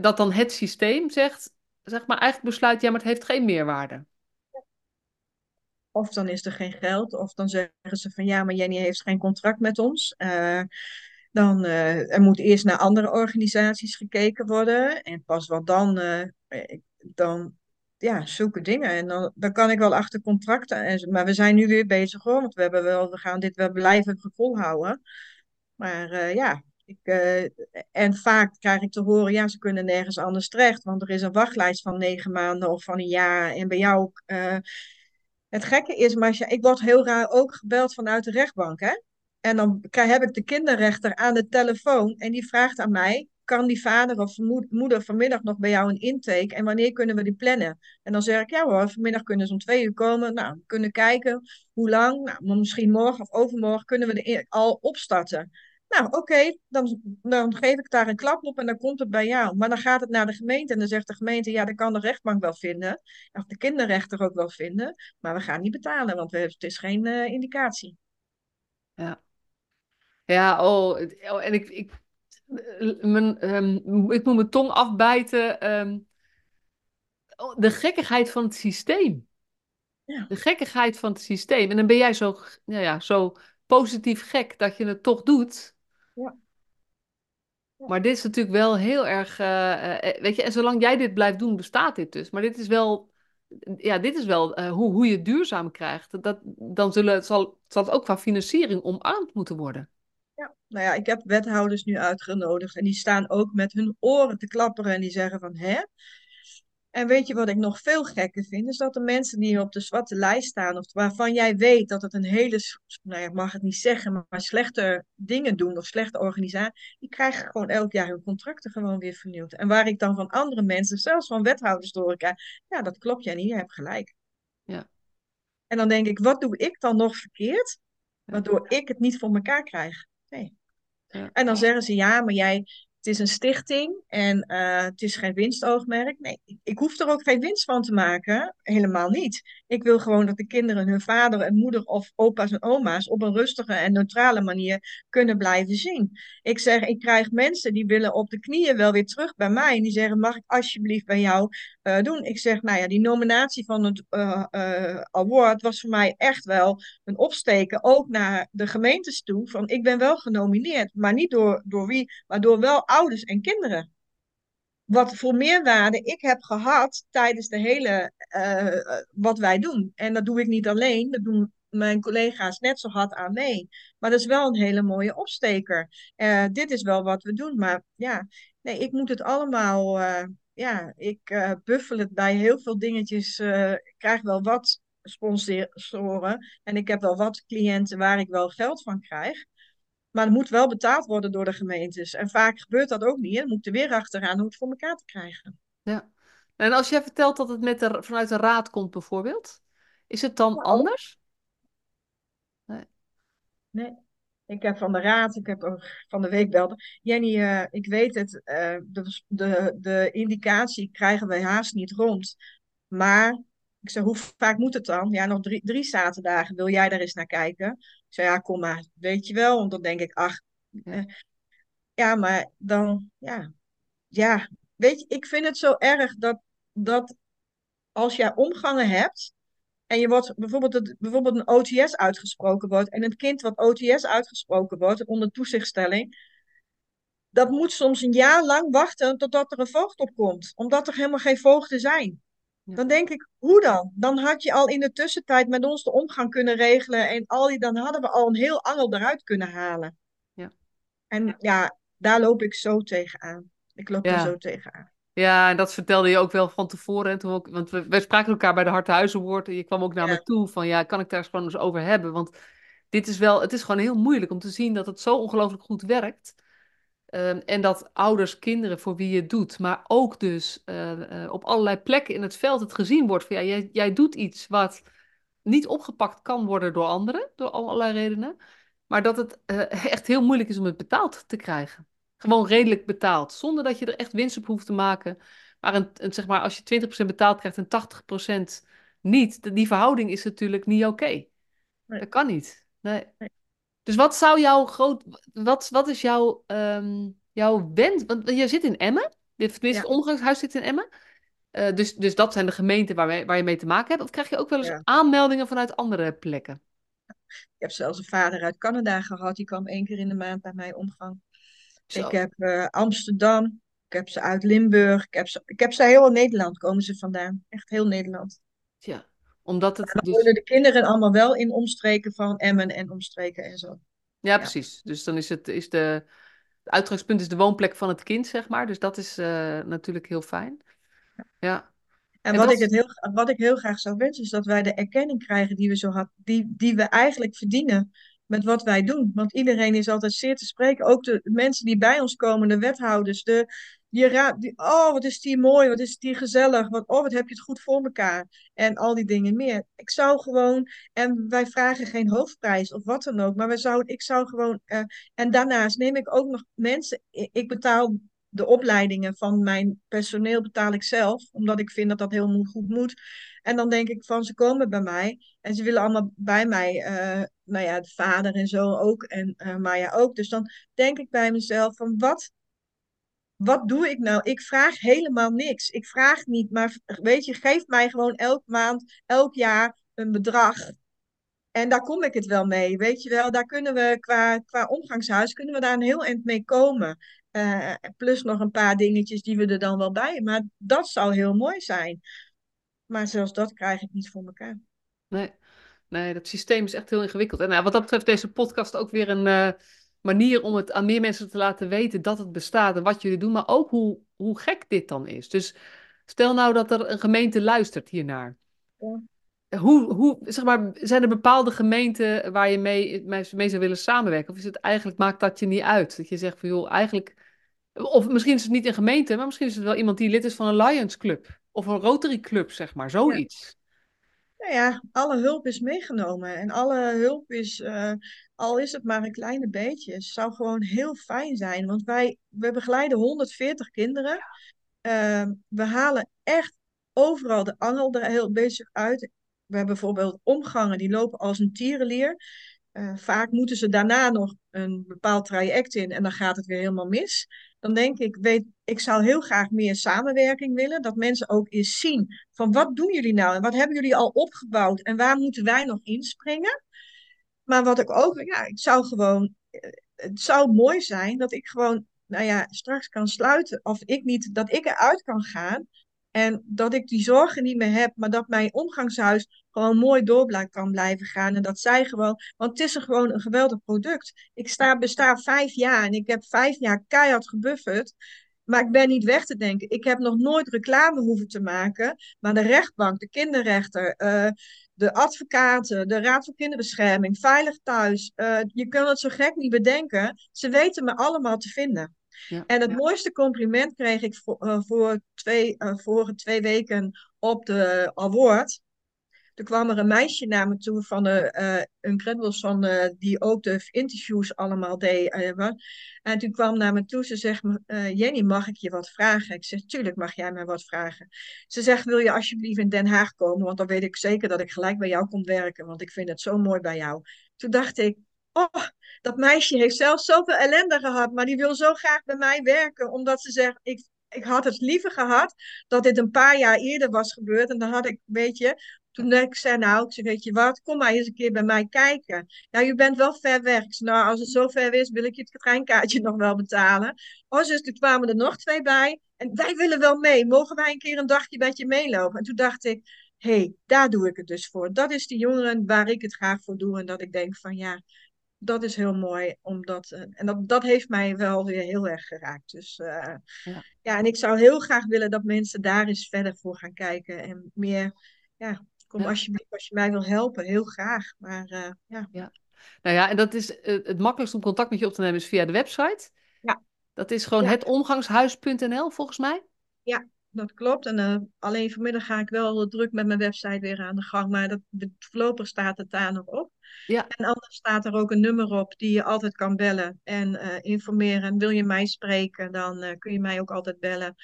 dat dan het systeem zegt, zeg maar, eigenlijk besluit, ja, maar het heeft geen meerwaarde. Of dan is er geen geld, of dan zeggen ze van ja, maar Jenny heeft geen contract met ons. Eh, dan uh, er moet eerst naar andere organisaties gekeken worden. En pas wat dan, uh, dan ja, zulke dingen. En dan, dan kan ik wel achter contracten. En, maar we zijn nu weer bezig hoor, want we, hebben wel, we gaan dit wel blijven volhouden. Maar ja, ik, en vaak krijg ik te horen, ja, ze kunnen nergens anders terecht, want er is een wachtlijst van negen maanden of van een jaar. En bij jou het gekke is, Marcia, ik word heel raar ook gebeld vanuit de rechtbank, hè? En dan heb ik de kinderrechter aan de telefoon en die vraagt aan mij, kan die vader of moeder vanmiddag nog bij jou een intake en wanneer kunnen we die plannen? En dan zeg ik, ja hoor, vanmiddag kunnen ze om twee uur komen. Nou, we kunnen kijken hoe lang, nou, misschien morgen of overmorgen kunnen we er al opstarten. Nou, oké, okay, dan, dan geef ik daar een klap op en dan komt het bij jou. Maar dan gaat het naar de gemeente en dan zegt de gemeente, ja, dat kan de rechtbank wel vinden. Of de kinderrechter ook wel vinden. Maar we gaan niet betalen, want we, het is geen uh, indicatie. Ja. Ja, oh, oh en ik, ik, mijn, um, ik moet mijn tong afbijten. Um, de gekkigheid van het systeem. Ja. De gekkigheid van het systeem. En dan ben jij zo, nou ja, zo positief gek dat je het toch doet. Maar dit is natuurlijk wel heel erg, uh, weet je, en zolang jij dit blijft doen, bestaat dit dus. Maar dit is wel, ja, dit is wel uh, hoe, hoe je het duurzaam krijgt. Dat, dan zullen, zal, zal het ook qua financiering omarmd moeten worden. Ja, nou ja, ik heb wethouders nu uitgenodigd en die staan ook met hun oren te klapperen en die zeggen van, hè? En weet je wat ik nog veel gekker vind? Is dat de mensen die op de zwarte lijst staan, of waarvan jij weet dat het een hele, nou ja, ik mag het niet zeggen, maar slechte dingen doen of slechte organisatie, die krijgen gewoon elk jaar hun contracten gewoon weer vernieuwd. En waar ik dan van andere mensen, zelfs van wethouders door elkaar, ja, dat klopt jij niet, je hebt gelijk. Ja. En dan denk ik, wat doe ik dan nog verkeerd, waardoor ik het niet voor elkaar krijg? Nee. Ja. En dan zeggen ze, ja, maar jij, het is een stichting en uh, het is geen winstoogmerk. Nee, ik, hoef er ook geen winst van te maken. Helemaal niet. Ik wil gewoon dat de kinderen hun vader en moeder of opa's en oma's op een rustige en neutrale manier kunnen blijven zien. Ik zeg, ik krijg mensen die willen op de knieën wel weer terug bij mij. En die zeggen, mag ik alsjeblieft bij jou uh, doen? Ik zeg, nou ja, die nominatie van het uh, award was voor mij echt wel een opsteken. Ook naar de gemeentes toe. Van, ik ben wel genomineerd, maar niet door, door wie, maar door wel ouders en kinderen. Wat voor meerwaarde ik heb gehad tijdens de hele, uh, wat wij doen. En dat doe ik niet alleen, dat doen mijn collega's net zo hard aan mee. Maar dat is wel een hele mooie opsteker. Uh, dit is wel wat we doen, maar ja, nee, ik moet het allemaal, uh, ja, ik buffel het bij heel veel dingetjes, ik krijg wel wat sponsoren en ik heb wel wat cliënten waar ik wel geld van krijg. Maar het moet wel betaald worden door de gemeentes. En vaak gebeurt dat ook niet. Dan moet er weer achteraan hoe het voor elkaar te krijgen. Ja. En als jij vertelt dat het met de, vanuit de raad komt bijvoorbeeld, is het dan ja, anders? Nee. Nee. Ik heb van de raad, ik heb ook van de week belde. Jenny, uh, ik weet het, uh, de, de, de indicatie krijgen wij haast niet rond. Maar ik zei, hoe vaak moet het dan? Ja, nog drie, drie zaterdagen. Wil jij daar eens naar kijken? Ik zei, ja, kom maar. Weet je wel? Want dan denk ik, ach, eh, ja, maar dan, ja, ja. Weet je, ik vind het zo erg dat, dat als jij omgangen hebt en je wordt bijvoorbeeld, het, bijvoorbeeld een OTS uitgesproken wordt en een kind wat OTS uitgesproken wordt onder toezichtstelling, dat moet soms een jaar lang wachten totdat er een voogd op komt, omdat er helemaal geen voogden zijn. Dan denk ik, hoe dan? Dan had je al in de tussentijd met ons de omgang kunnen regelen. En al die, dan hadden we al een heel angel eruit kunnen halen. Ja. En ja, daar loop ik zo tegenaan. Ik loop er zo tegenaan. Ja, en dat vertelde je ook wel van tevoren. Toen ook, want we, we spraken elkaar bij de Hartenhuizenwoord. En je kwam ook naar Ja. me toe van, ja, kan ik daar eens gewoon eens over hebben? Want dit is wel, het is gewoon heel moeilijk om te zien dat het zo ongelooflijk goed werkt. Ehm, en dat ouders, kinderen voor wie je het doet, maar ook dus eh, eh, op allerlei plekken in het veld het gezien wordt van, ja, jij, jij doet iets wat niet opgepakt kan worden door anderen, door allerlei redenen. Maar dat het eh, *laughs* echt heel moeilijk is om het betaald te krijgen. Gewoon redelijk betaald, zonder dat je er echt winst op hoeft te maken. Maar, een, een, zeg maar als je 20% betaald krijgt en 80% niet, die verhouding is natuurlijk niet oké. Nee. Dat kan niet. Nee. Nee. Dus wat zou jouw groot, wat, wat is jouw, ehm, jouw wens? Want je zit in Emmen, tenminste Ja. het omgangshuis zit in Emmen. Eh, dus, dus dat zijn de gemeenten waar, wij- waar je mee te maken hebt. Of krijg je ook wel eens Ja. aanmeldingen vanuit andere plekken? Ik heb zelfs een vader uit Canada gehad. Die kwam één keer in de maand bij mij omgang. Zo. Ik heb eh, Amsterdam. Ik heb ze uit Limburg. Ik heb ze, ik heb ze heel Nederland komen ze vandaan. Echt heel Nederland. Ja, omdat het Dan dus... wonen de kinderen allemaal wel in omstreken van Emmen en omstreken en zo. Ja, precies. Dus dan is het, is de, het uitgangspunt is de woonplek van het kind, zeg maar. Dus dat is eh, natuurlijk heel fijn. Ja. En En wat wat- ik, het heel, wat ik heel graag zou wensen, is dat wij de erkenning krijgen die we zo had, die, die we eigenlijk verdienen met wat wij doen. Want iedereen is altijd zeer te spreken. Ook de mensen die bij ons komen, de wethouders, de, die, ra- die oh, wat is die mooi, wat is die gezellig, wat, oh, wat heb je het goed voor elkaar. En al die dingen meer. Ik zou gewoon, en wij vragen geen hoofdprijs of wat dan ook, maar wij zou, ik zou gewoon, eh, en daarnaast neem ik ook nog mensen, ik, betaal de opleidingen van mijn personeel betaal ik zelf, omdat ik vind dat dat heel goed moet. En dan denk ik van, ze komen bij mij en ze willen allemaal bij mij, eh, nou ja, de vader en zo ook, en eh Maya ook. Dus dan denk ik bij mezelf van, wat, wat doe ik nou? Ik vraag helemaal niks. Ik vraag niet, maar weet je, geef mij gewoon elk maand, elk jaar een bedrag. En daar kom ik het wel mee, weet je wel. Daar kunnen we qua, qua omgangshuis, kunnen we daar een heel eind mee komen. Eh, plus nog een paar dingetjes die we er dan wel bij. Maar dat zou heel mooi zijn. Maar zelfs dat krijg ik niet voor elkaar. Nee, nee, dat systeem is echt heel ingewikkeld. En nou, wat dat betreft deze podcast ook weer een eh, manier om het aan meer mensen te laten weten dat het bestaat en wat jullie doen, maar ook hoe, hoe gek dit dan is. Dus stel nou dat er een gemeente luistert hiernaar. Ja. Hoe, hoe, zeg maar, zijn er bepaalde gemeenten waar je mee, mee mee zou willen samenwerken? Of is het eigenlijk, maakt dat je niet uit? Dat je zegt van, joh, eigenlijk... Of misschien is het niet een gemeente, maar misschien is het wel iemand die lid is van een Lions Club. Of een Rotary Club, zeg maar, zoiets. Nou ja, alle hulp is meegenomen. En alle hulp is, eh, al is het maar een kleine beetje, het zou gewoon heel fijn zijn. Want wij we begeleiden 140 kinderen. Eh, we halen echt overal de angel er heel bezig uit. We hebben bijvoorbeeld omgangen die lopen als een tierenlier. Eh, vaak moeten ze daarna nog een bepaald traject in en dan gaat het weer helemaal mis. Dan denk ik, weet, ik zou heel graag meer samenwerking willen. Dat mensen ook eens zien van wat doen jullie nou en wat hebben jullie al opgebouwd en waar moeten wij nog inspringen. Maar wat ik ook, ja, ik zou gewoon, eh, het zou mooi zijn dat ik gewoon, nou ja, straks kan sluiten. Of ik niet, dat ik eruit kan gaan. En dat ik die zorgen niet meer heb, maar dat mijn omgangshuis gewoon mooi door kan blijven gaan. En dat zij gewoon, want het is er gewoon een geweldig product. Ik sta, besta vijf jaar en ik heb vijf jaar keihard gebufferd. Maar ik ben niet weg te denken. Ik heb nog nooit reclame hoeven te maken. Maar de rechtbank, de kinderrechter, eh, de advocaten, de Raad voor Kinderbescherming, Veilig Thuis. eh, je kunt het zo gek niet bedenken. Ze weten me allemaal te vinden. Ja. En het mooiste compliment kreeg ik voor, eh, voor twee, eh, vorige twee weken op de award. Toen kwam er een meisje naar me toe van de eh Incredibles, van, die ook de interviews allemaal deed. wat. en toen kwam naar me toe, ze zegt, Jenny, mag ik je wat vragen? Ik zeg, tuurlijk mag jij mij wat vragen. Ze zegt, wil je alsjeblieft in Den Haag komen? Want dan weet ik zeker dat ik gelijk bij jou kom werken, want ik vind het zo mooi bij jou. Toen dacht ik, oh, dat meisje heeft zelf zoveel ellende gehad, maar die wil zo graag bij mij werken, omdat ze zegt, ik, ik had het liever gehad dat dit een paar jaar eerder was gebeurd. En dan had ik, weet je, toen ik zei, nou, ik zeg, weet je wat, kom maar eens een keer bij mij kijken. Ja, je bent wel ver weg. Nou, als het zo ver is, wil ik je het treinkaartje *laughs* nog wel betalen. Oh, dus toen kwamen er nog twee bij. En wij willen wel mee. Mogen wij een keer een dagje met je meelopen? En toen dacht ik, hé, hey, daar doe ik het dus voor. Dat is de jongeren waar ik het graag voor doe. En dat ik denk van, ja, dat is heel mooi. Omdat, eh, en dat, dat heeft mij wel weer heel erg geraakt. Dus eh, Ja. ja. en ik zou heel graag willen dat mensen daar eens verder voor gaan kijken. En meer, ja, kom Ja. alsjeblieft als je mij wil helpen, heel graag. Maar eh, ja, Nou ja, en dat is het makkelijkst om contact met je op te nemen is via de website. Ja. Dat is gewoon Ja. hetomgangshuis.nl volgens mij. Dat klopt. En eh, alleen vanmiddag ga ik wel druk met mijn website weer aan de gang. Maar dat, voorlopig staat het daar nog op. Ja. En anders staat er ook een nummer op die je altijd kan bellen en eh, informeren. En wil je mij spreken, dan eh, kun je mij ook altijd bellen.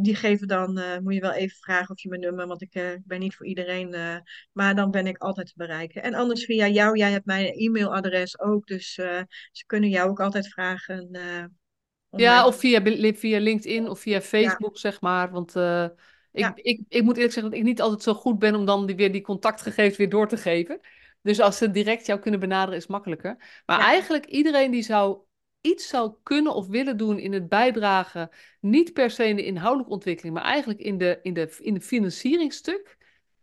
Die geven dan, moet je wel even vragen of je mijn nummer, want ik ben niet voor iedereen. maar dan ben ik altijd te bereiken. En anders via jou, jij hebt mijn e-mailadres ook. Dus ze kunnen jou ook altijd vragen. Ja, of via, via LinkedIn of via Facebook, zeg maar. Want eh, ik, Ja. ik, ik moet eerlijk zeggen dat ik niet altijd zo goed ben om dan die, weer die contactgegevens weer door te geven. Dus als ze direct jou kunnen benaderen, is makkelijker. Maar Ja. eigenlijk iedereen die zou iets zou kunnen of willen doen in het bijdragen, niet per se in de inhoudelijke ontwikkeling, maar eigenlijk in de, in de, in de financieringstuk,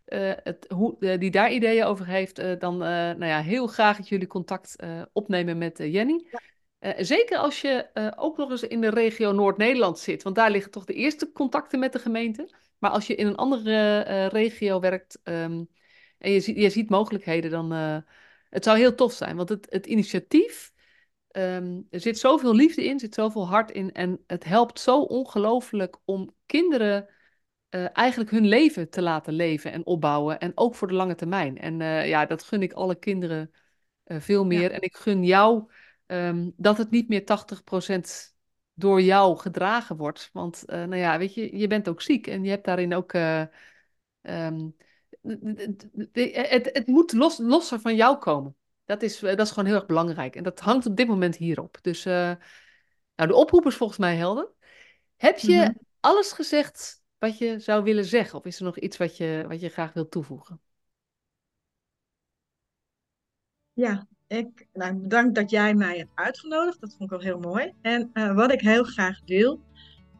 eh, het, hoe, die daar ideeën over heeft, eh, dan nou ja, heel graag dat jullie contact opnemen met Jenny. Eh, zeker als je eh, ook nog eens in de regio Noord-Nederland zit, want daar liggen toch de eerste contacten met de gemeente. Maar als je in een andere eh, regio werkt ehm, en je, ziet- je ziet mogelijkheden, dan het zou heel tof zijn. Want het, het initiatief, um, er zit zoveel liefde in, zit zoveel hart in en het helpt zo ongelooflijk om kinderen eigenlijk hun leven te laten leven en opbouwen en ook voor de lange termijn. En ja, dat gun ik alle kinderen veel meer. Ja. En ik gun jou um, dat het niet meer 80% door jou gedragen wordt. Want uh, nou ja, weet je, je bent ook ziek en je hebt daarin ook. Uh, um, het, het moet los, losser van jou komen. Dat is, dat is gewoon heel erg belangrijk. En dat hangt op dit moment hierop. Dus uh, nou, de oproep is volgens mij helder. Heb je mm -hmm. alles gezegd wat je zou willen zeggen? Of is er nog iets wat je, wat je graag wilt toevoegen? Ja, ik, nou, bedankt dat jij mij hebt uitgenodigd. Dat vond ik wel heel mooi. En uh, wat ik heel graag wil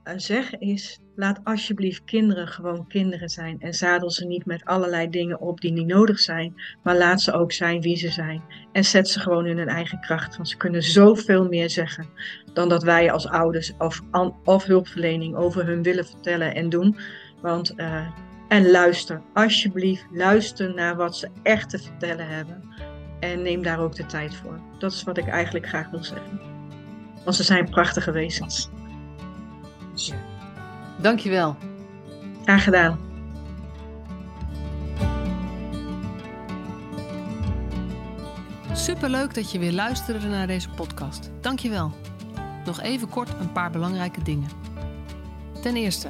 uh, zeggen is: laat alsjeblieft kinderen gewoon kinderen zijn. En zadel ze niet met allerlei dingen op die niet nodig zijn. Maar laat ze ook zijn wie ze zijn. En zet ze gewoon in hun eigen kracht. Want ze kunnen zoveel meer zeggen dan dat wij als ouders of, of hulpverlening over hun willen vertellen en doen. Want, uh, en luister, alsjeblieft, luister naar wat ze echt te vertellen hebben. En neem daar ook de tijd voor. Dat is wat ik eigenlijk graag wil zeggen. Want ze zijn prachtige wezens. Ja. Dankjewel. Graag gedaan. Superleuk dat je weer luisterde naar deze podcast. Dankjewel. Nog even kort een paar belangrijke dingen. Ten eerste,